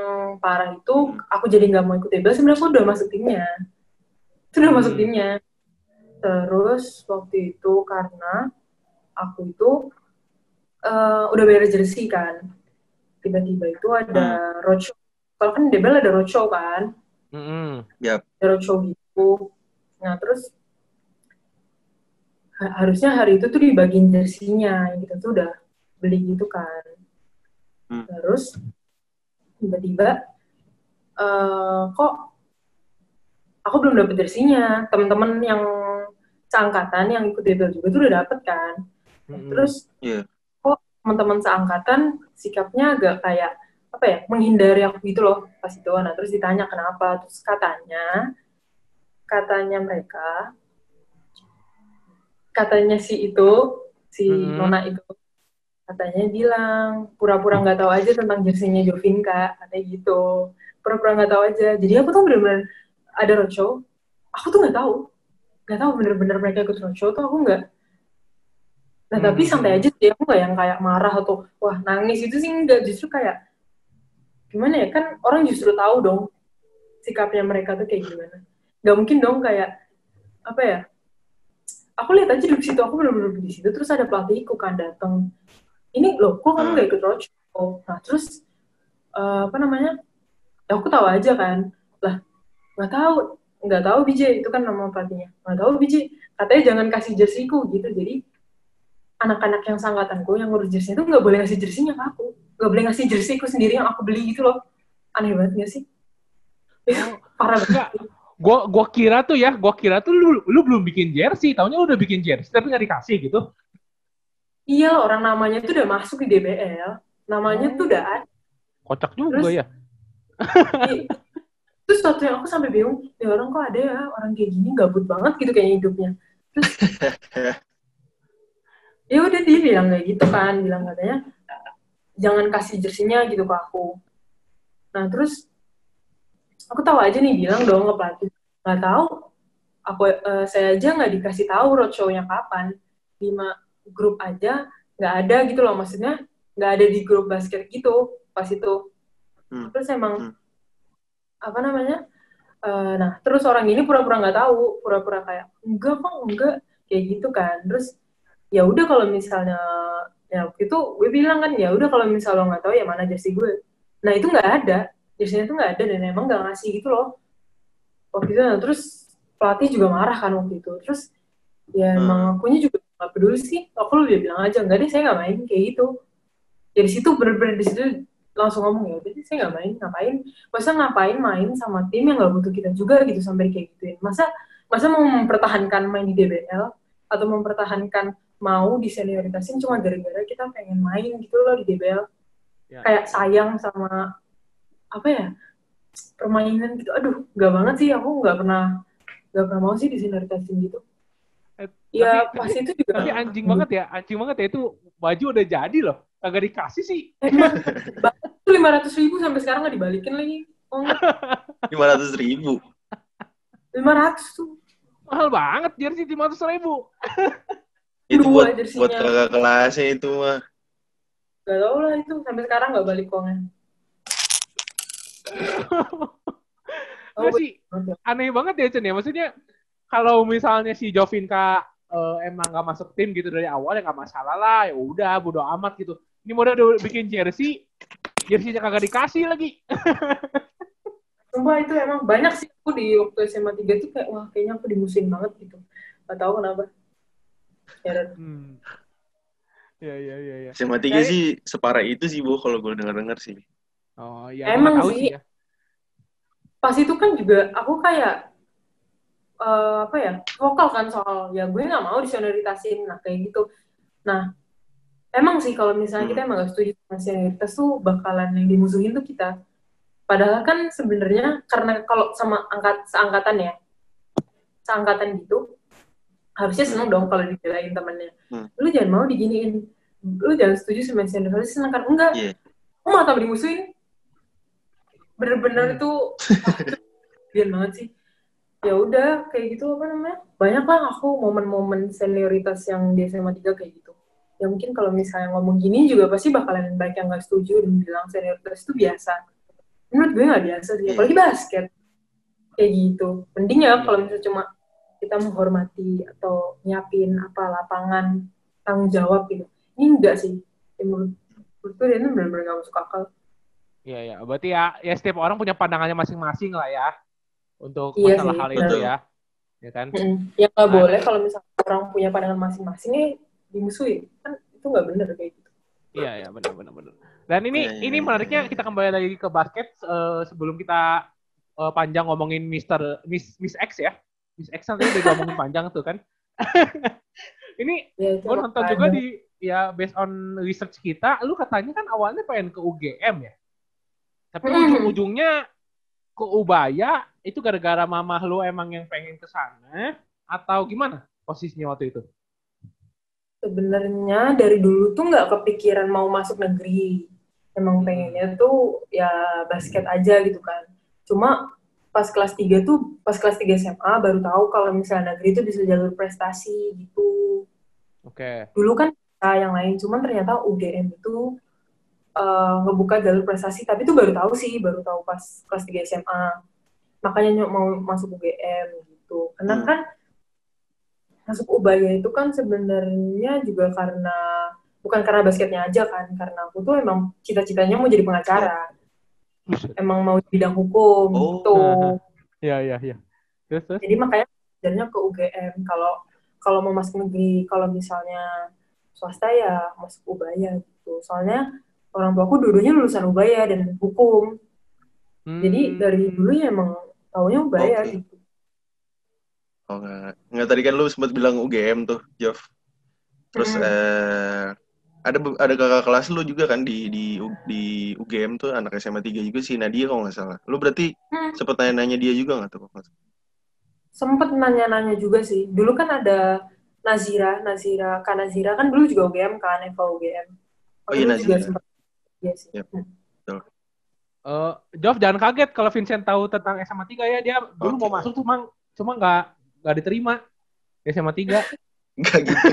parah itu aku jadi nggak mau ikut debel sebenarnya aku udah masuk timnya. Itu udah masuk Hmm. timnya. Terus waktu itu karena aku itu eh, udah bayar jersey kan. Tiba-tiba itu ada roadshow. Kalau kan debel ada roadshow kan Mm-mm. roadshow gitu. Nah terus ha- harusnya hari itu tuh dibagiin jersinya, yang kita tuh udah beli gitu kan. Hmm. Terus tiba-tiba eh, kok aku belum dapet jersinya. Teman-teman yang seangkatan yang ikut debel juga tuh udah dapet kan. Mm-mm. Terus Iya. Teman-teman seangkatan sikapnya agak kayak apa ya menghindari aku gitu loh pas itu. Nah terus ditanya kenapa terus katanya katanya mereka katanya si itu si Mhm. nona itu katanya bilang pura-pura nggak tahu aja tentang jersinya Jovinka katanya gitu. Pura-pura nggak tahu aja. Jadi aku tuh bener-bener ada roadshow aku tuh nggak tahu. Nggak tahu bener-bener mereka ikut roadshow tuh aku nggak nah tapi Hmm. santai aja sih aku nggak yang kayak marah atau wah nangis. Itu sih nggak justru kayak gimana ya kan orang justru tahu dong sikapnya mereka tuh kayak gimana. Nggak mungkin dong kayak apa ya aku lihat aja di situ aku bener-bener di situ terus ada pelatihku kan datang ini loh kok kamu nggak ikut roadshow? Nah terus eh, apa namanya ya aku tahu aja kan. Lah nggak tahu nggak tahu BJ itu kan nama pelatihnya. Nggak tahu BJ katanya jangan kasih jersiku gitu. Jadi anak-anak yang sangkatanku yang ngurus jersey itu nggak boleh ngasih jersinya ke aku. Nggak boleh ngasih jersiku sendiri yang aku beli gitu loh. Aneh banget gak sih? Parah banget. Gua gua kira tuh ya, gua kira tuh lu lu belum bikin jersey, taunya udah bikin jersey tapi nggak dikasih gitu. iya orang namanya tuh udah masuk di DBL namanya tuh udah ada. Kocak juga Terus- ya. terus suatu yang aku sampai bingung ya orang kok ada ya orang kayak gini? Gabut banget gitu kayaknya hidupnya. Terus ya udah dia bilang kayak gitu kan bilang katanya jangan kasih jersinya gitu ke aku. Nah terus aku tahu aja nih bilang dong ke pelatih. Nggak tahu aku eh, saya aja nggak dikasih tahu roadshow-nya kapan. Lima grup aja nggak ada gitu loh maksudnya nggak ada di grup basket gitu pas itu. Hmm. terus emang Hmm. apa namanya Eh, nah terus orang ini pura-pura nggak tahu pura-pura kayak enggak kok enggak. Kayak gitu kan. Terus ya udah kalau misalnya ya waktu itu gue bilang kan ya udah kalau misalnya lo nggak tahu ya mana jersey gue. Nah itu nggak ada. Jersey itu nggak ada dan emang nggak ngasih gitu loh. Waktu itu nah, terus pelatih juga marah kan waktu itu. Terus ya Hmm. emang akunya juga nggak peduli sih. Aku lebih bilang aja enggak deh saya nggak main kayak gitu. Dari situ bener-bener di situ langsung ngomong ya deh, saya nggak main ngapain? Masa ngapain main sama tim yang nggak butuh kita juga? Gitu sampai kayak gituin. Masa masa mau mempertahankan main di DBL atau mempertahankan mau di senioritasin cuma gara-gara kita pengen main gitu loh di DBL Ya. kayak sayang sama apa ya permainan gitu aduh nggak banget sih aku nggak pernah nggak pernah mau sih di senioritasin gitu Eh, ya tapi- pas itu juga Tapi anjing banget ya, anjing banget ya itu baju udah jadi loh. Kagak dikasih sih. emang lima ratus ribu sampai sekarang nggak dibalikin lagi oh Lima ratus ribu. lima ratus tuh Mahal banget jersey 500 ribu. Itu Dua buat jersinya. buat kakak kelasnya itu mah. Gak tau lah itu sampai sekarang nggak balik uangnya. Oh, Nggak sih, aneh banget ya Chen ya. Maksudnya kalau misalnya si Jovinka eh, emang gak masuk tim gitu dari awal ya gak masalah lah. Ya udah, bodo amat gitu. Ini modal udah bikin jersey, jersey-nya kagak dikasih lagi. Sumpah itu emang banyak sih aku di waktu SMA 3 tuh kayak wah kayaknya aku dimusuhin banget gitu. Gak tau kenapa. Ya, Hmm. Ya, ya, ya, ya. SMA 3 Kayak- sih separah itu sih, Bu, kalau gue denger-denger sih. Oh, ya. Emang tahu sih. ya. pas itu kan juga aku kayak eh, apa ya vokal kan soal ya gue nggak mau disenioritasin nah kayak gitu. Nah emang sih kalau misalnya kita Hmm. emang gak setuju sama senioritas tuh bakalan yang dimusuhin tuh kita. Padahal kan sebenarnya karena kalau sama angkat seangkatan ya, seangkatan gitu, harusnya seneng dong kalau dibelain temennya. Hmm. Lu jangan mau diginiin, lu jangan setuju sama senior, harusnya seneng kan? Enggak, Iya. lu malah tambah dimusuhin. Bener-bener Hmm. itu, biar banget sih. Ya udah, kayak gitu apa namanya? Banyak lah aku momen-momen senioritas yang di SMA 3 kayak gitu. Ya mungkin kalau misalnya ngomong gini juga pasti bakalan banyak yang gak setuju dan bilang senioritas itu biasa. Menurut gue gak biasa sih, Iya. apalagi basket. Kayak gitu. Mending ya Iya. kalau misalnya cuma kita menghormati atau nyiapin apa lapangan tanggung jawab gitu. Ini enggak sih. Ya, menurut, menurut gue dia tuh bener-bener gak masuk akal. Iya ya, berarti ya ya setiap orang punya pandangannya masing-masing lah ya untuk Iya masalah sih, hal itu ya. Ya kan? Ya nggak Nah. boleh kalau misalnya orang punya pandangan masing-masing nih dimusuhin. Kan itu nggak bener kayak gitu. Iya ya, benar benar benar. Dan ini Iya, iya, ini iya, menariknya kita kembali lagi ke basket eh, sebelum kita eh, panjang ngomongin Mister Miss Miss X ya. Miss X nanti udah ngomongin panjang tuh kan. ini Ya, gue nonton juga di ya based on research kita, lu katanya kan awalnya pengen ke UGM ya. Tapi Hmm. ujung-ujungnya ke Ubaya itu gara-gara mamah lu emang yang pengen ke sana atau gimana posisinya waktu itu? Sebenarnya dari dulu tuh nggak kepikiran mau masuk negeri. Emang pengennya tuh ya basket aja gitu kan. Cuma pas kelas 3 tuh, pas kelas 3 SMA baru tahu kalau misalnya negeri itu bisa jalur prestasi gitu. Oke. dulu kan bisa yang lain cuman ternyata UGM itu eh, ngebuka jalur prestasi tapi itu baru tahu sih baru tahu pas kelas 3 SMA makanya nyok mau masuk UGM gitu karena Hmm. kan masuk Ubaya itu kan sebenarnya juga karena bukan karena basketnya aja kan karena aku tuh emang cita-citanya mau jadi pengacara emang mau di bidang hukum Oh. gitu Iya iya iya. Terus terus. jadi makanya belajarnya ke UGM kalau kalau mau masuk negeri kalau misalnya swasta ya masuk Ubaya gitu soalnya orang tua aku dulunya lulusan Ubaya dan hukum jadi Hmm. dari dulu ya emang taunya Ubaya Oke. gitu Oh enggak. Enggak tadi kan lu sempat bilang UGM tuh, Jov. Terus Mm-mm. eh ada ada kakak kelas lu juga kan di di di UGM tuh anak SMA 3 juga si Nadia kalau nggak salah. Lu berarti Hmm. sempet nanya-nanya dia juga nggak tuh? sempet nanya-nanya juga sih dulu kan ada Nazira Nazira Kak Nazira kan dulu juga UGM kan Eva UGM Oh iya, juga Nazira. sempet iya sih Yap. Hmm. Eh, Jov jangan kaget kalau Vincent tahu tentang SMA 3 ya dia dulu Oke. mau masuk cuma cuma nggak nggak diterima di SMA 3. Enggak gitu.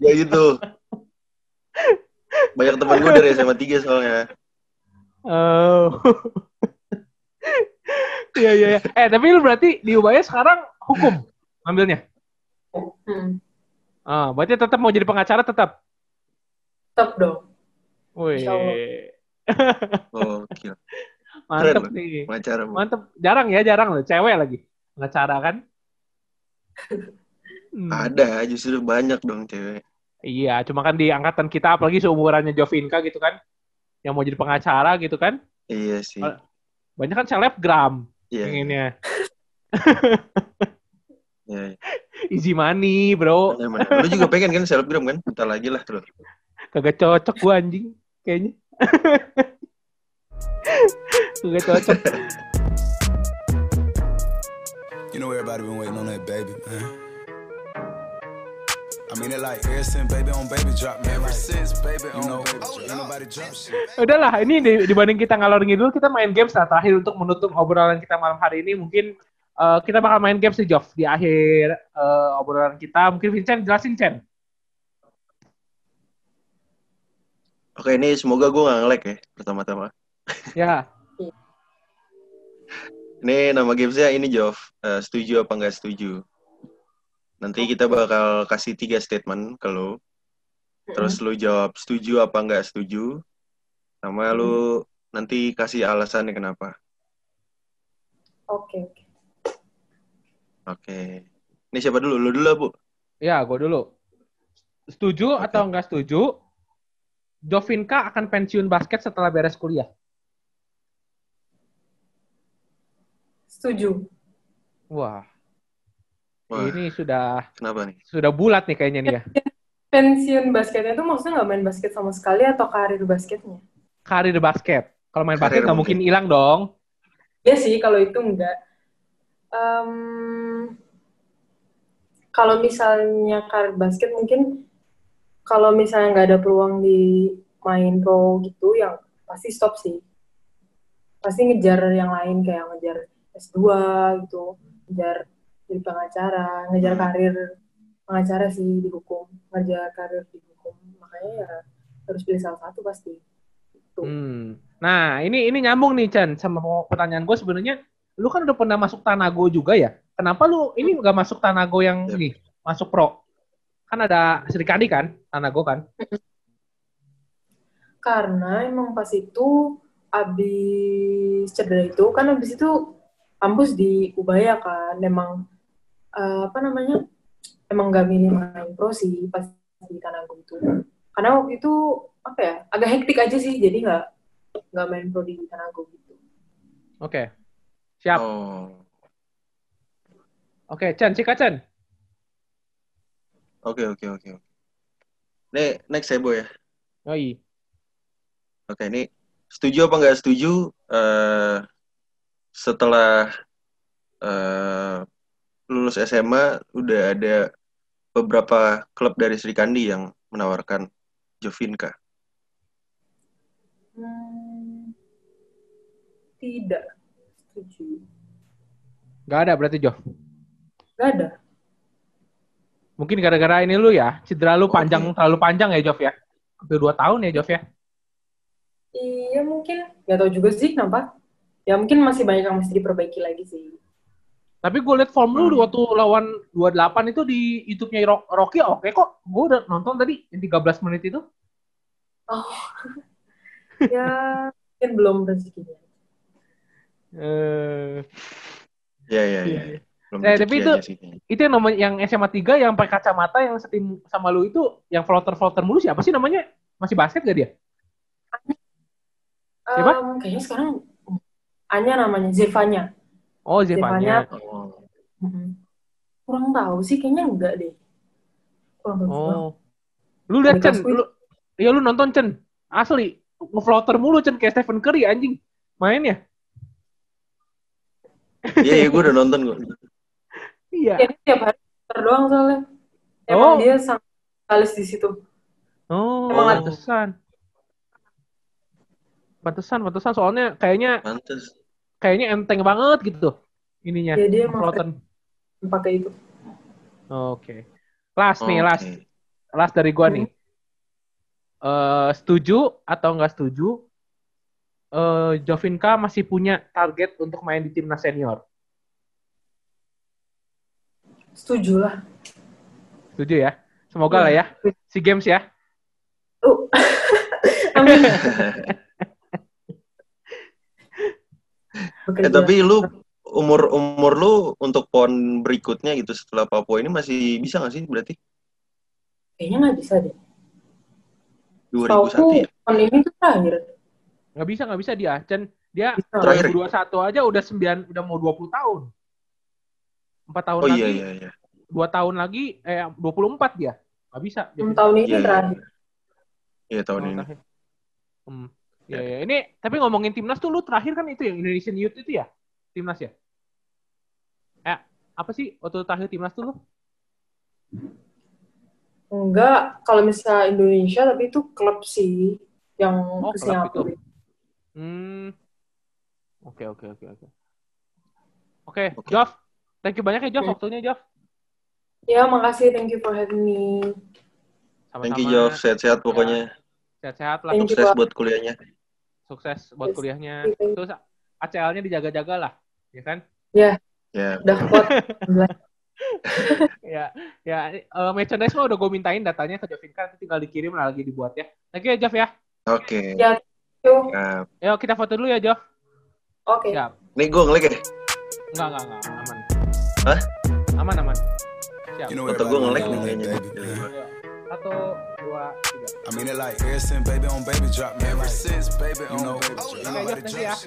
Enggak gitu. Banyak teman gue dari SMA 3 soalnya. Oh. Iya iya iya. Eh tapi lu berarti di Ubaya sekarang hukum ambilnya. Hmm. Ah, berarti tetap mau jadi pengacara tetap. tetap dong Wih. Oh, gila. Mantep Keren, nih. Pengacara. Mantep. Jarang ya, jarang loh. Cewek lagi. Pengacara kan. Hmm. Ada, justru banyak dong cewek. Iya, cuma kan di angkatan kita apalagi seumurannya Jovinka gitu kan. Yang mau jadi pengacara gitu kan. Iya sih. Banyak kan selebgram Iya. pengennya. Iya. iya. Easy money, bro. Lu juga pengen kan selebgram kan? Bentar lagi lah lu. Kagak cocok gua anjing. Kayaknya. Kagak cocok. You know everybody been waiting on that baby, man. I mean it like ever since baby on baby drop, man. Ever since baby on you know, baby drop. Ain't nobody drop shit. Udahlah, ini di- dibanding kita ngalor ngidul, kita main games lah terakhir untuk menutup obrolan kita malam hari ini. Mungkin eh, kita bakal main games sih, Joff, di akhir eh, obrolan kita. Mungkin Vincent jelasin, Chen. Oke, ini semoga gue gak nge-lag ya pertama-tama. Ya, Ini nama gamesnya ini Jov. Eh, setuju apa nggak setuju? Nanti kita bakal kasih tiga statement ke lo. Terus lu jawab setuju apa nggak setuju. Sama lu nanti kasih alasannya kenapa. oke oke Oke. Ini siapa dulu? Lu dulu, Bu. ya, gue dulu. Setuju Oke. atau nggak setuju? Jovinka akan pensiun basket setelah beres kuliah. setuju Wah, Wah, ini sudah kenapa nih? sudah bulat nih kayaknya nih ya. pensiun basketnya tuh maksudnya nggak main basket sama sekali atau karir basketnya Karir basket. Kalau main Karir basket nggak mungkin hilang dong. Ya sih kalau itu enggak. Em, kalau misalnya karir basket mungkin kalau misalnya nggak ada peluang di main pro gitu yang pasti stop sih. Pasti ngejar yang lain kayak ngejar S2 gitu, ngejar jadi pengacara, ngejar karir pengacara sih di hukum, ngejar karir di hukum. Makanya ya harus pilih salah satu pasti. Gitu. Hmm. Nah, ini ini nyambung nih Chan sama mau- pertanyaan gue sebenarnya. Lu kan udah pernah masuk Tanago juga ya? Kenapa lu ini nggak masuk Tanago yang ini masuk pro? Kan ada Sri Kandi kan, Tanago kan? Karena emang pas itu abis cedera itu kan abis itu kampus di Ubaya kan emang eh, apa namanya emang gak milih main pro sih pas di Tanago itu karena waktu itu apa ya agak hektik aja sih jadi nggak nggak main pro di Tanago gitu Oke. Siap. Oh. Oke, Chan, Cika Chan. Oke, oke, oke. oke. Nih, next ya, Boy ya. Yoi. Oke, ini setuju apa nggak setuju eh setelah eh lulus SMA udah ada beberapa klub dari Sri Kandi yang menawarkan Jovinka. Hmm, tidak setuju Gak ada berarti Jo. nggak ada Mungkin gara-gara ini lu ya, cedera lu panjang terlalu panjang ya Jov ya. Hampir 2 tahun ya Jov ya. iya mungkin nggak tahu juga sih kenapa ya mungkin masih banyak yang mesti diperbaiki lagi sih Tapi gue liat form lu Hmm. waktu lawan 28 itu di YouTube-nya Ro- Rocky oke kok. Gue udah nonton tadi yang 13 menit itu. Oh, ya mungkin belum rezekinya. Eh, Ya, ya, ya. Belum Eh, tapi itu- sih itu yang namanya yang SMA 3 yang pakai kacamata yang setim sama lu itu yang floater-floater mulu siapa sih namanya? Masih basket gak dia? Siapa? Em, kayaknya sekarang Anya namanya Zevanya. Oh, Zevanya. Oh. Kurang tahu sih, kayaknya enggak deh. Kurang tahu. Oh. Lu liat Di Chen, lu Iya lu nonton Chen. Asli, nge-floater mulu Chen kayak Stephen Curry anjing. Main ya? Iya, iya, gue udah nonton gue. Iya. Kayaknya tiap hari terdoang soalnya. Oh. Emang dia sangat kalis di situ. Oh, Emang pantesan. Pantesan, pantesan soalnya kayaknya Pantes. Kayaknya enteng banget gitu ininya. Ya, dia emang floater. Pakai itu. Oke. Last nih, Oke. last. Last dari gua nih. Eh setuju atau nggak setuju? Eh Jovinka masih punya target untuk main di timnas senior. Setuju lah. Setuju ya? Semoga lah ya. Si games ya. Uh. Amin. Bekerja. Eh, tapi lu umur umur lu untuk pon berikutnya gitu setelah Papua ini masih bisa nggak sih berarti Kayaknya nggak bisa deh. 2001 Tauku ya? tahun ini tuh terakhir. Nggak bisa, nggak bisa dia. Chen, dia. Terakhir. 2021 aja udah 9, udah mau 20 tahun. 4 tahun Oh lagi, iya iya iya. 2 tahun lagi, eh 24 dia. Nggak bisa. dia. Tahun ini Iya, iya. terakhir. Iya tahun Oh, ini. terakhir. Hmm. Ya, ya. Ini tapi ngomongin timnas tuh lu terakhir kan itu yang Indonesian Youth itu ya? Timnas ya? Eh, apa sih waktu terakhir timnas tuh lu? Enggak, kalau misalnya Indonesia tapi itu klub sih yang Oh, ke Singapura. Hmm. Oke, oke, oke, oke. Oke, Oke. Jof. Thank you banyak ya, Jof, Hmm. waktunya, Jof. Ya, makasih. Thank you for having me. Sama-sama. Thank you Jov, sehat-sehat pokoknya. Sehat-sehat lah. Sukses buat kuliahnya. Sukses buat Yes. kuliahnya. Thank you. Terus ACL-nya dijaga-jaga lah, ya kan? Ya. Udah kuat. ya, ya. eh, merchandise mah udah gue mintain datanya ke Jovinka, nanti tinggal dikirim lah lagi dibuat ya. Thank you ya, Jof ya. Oke. Ya. Yuk. Yuk kita foto dulu ya, Jof. Oke. Siap. nih gue ngelik ya. Enggak, enggak, enggak. Aman. Hah? Aman, aman. Siap. You know Foto gue ngelik nih kayaknya. Satu, dua, tiga. I mean it like ever since baby on baby drop, man. Ever since baby on baby drop.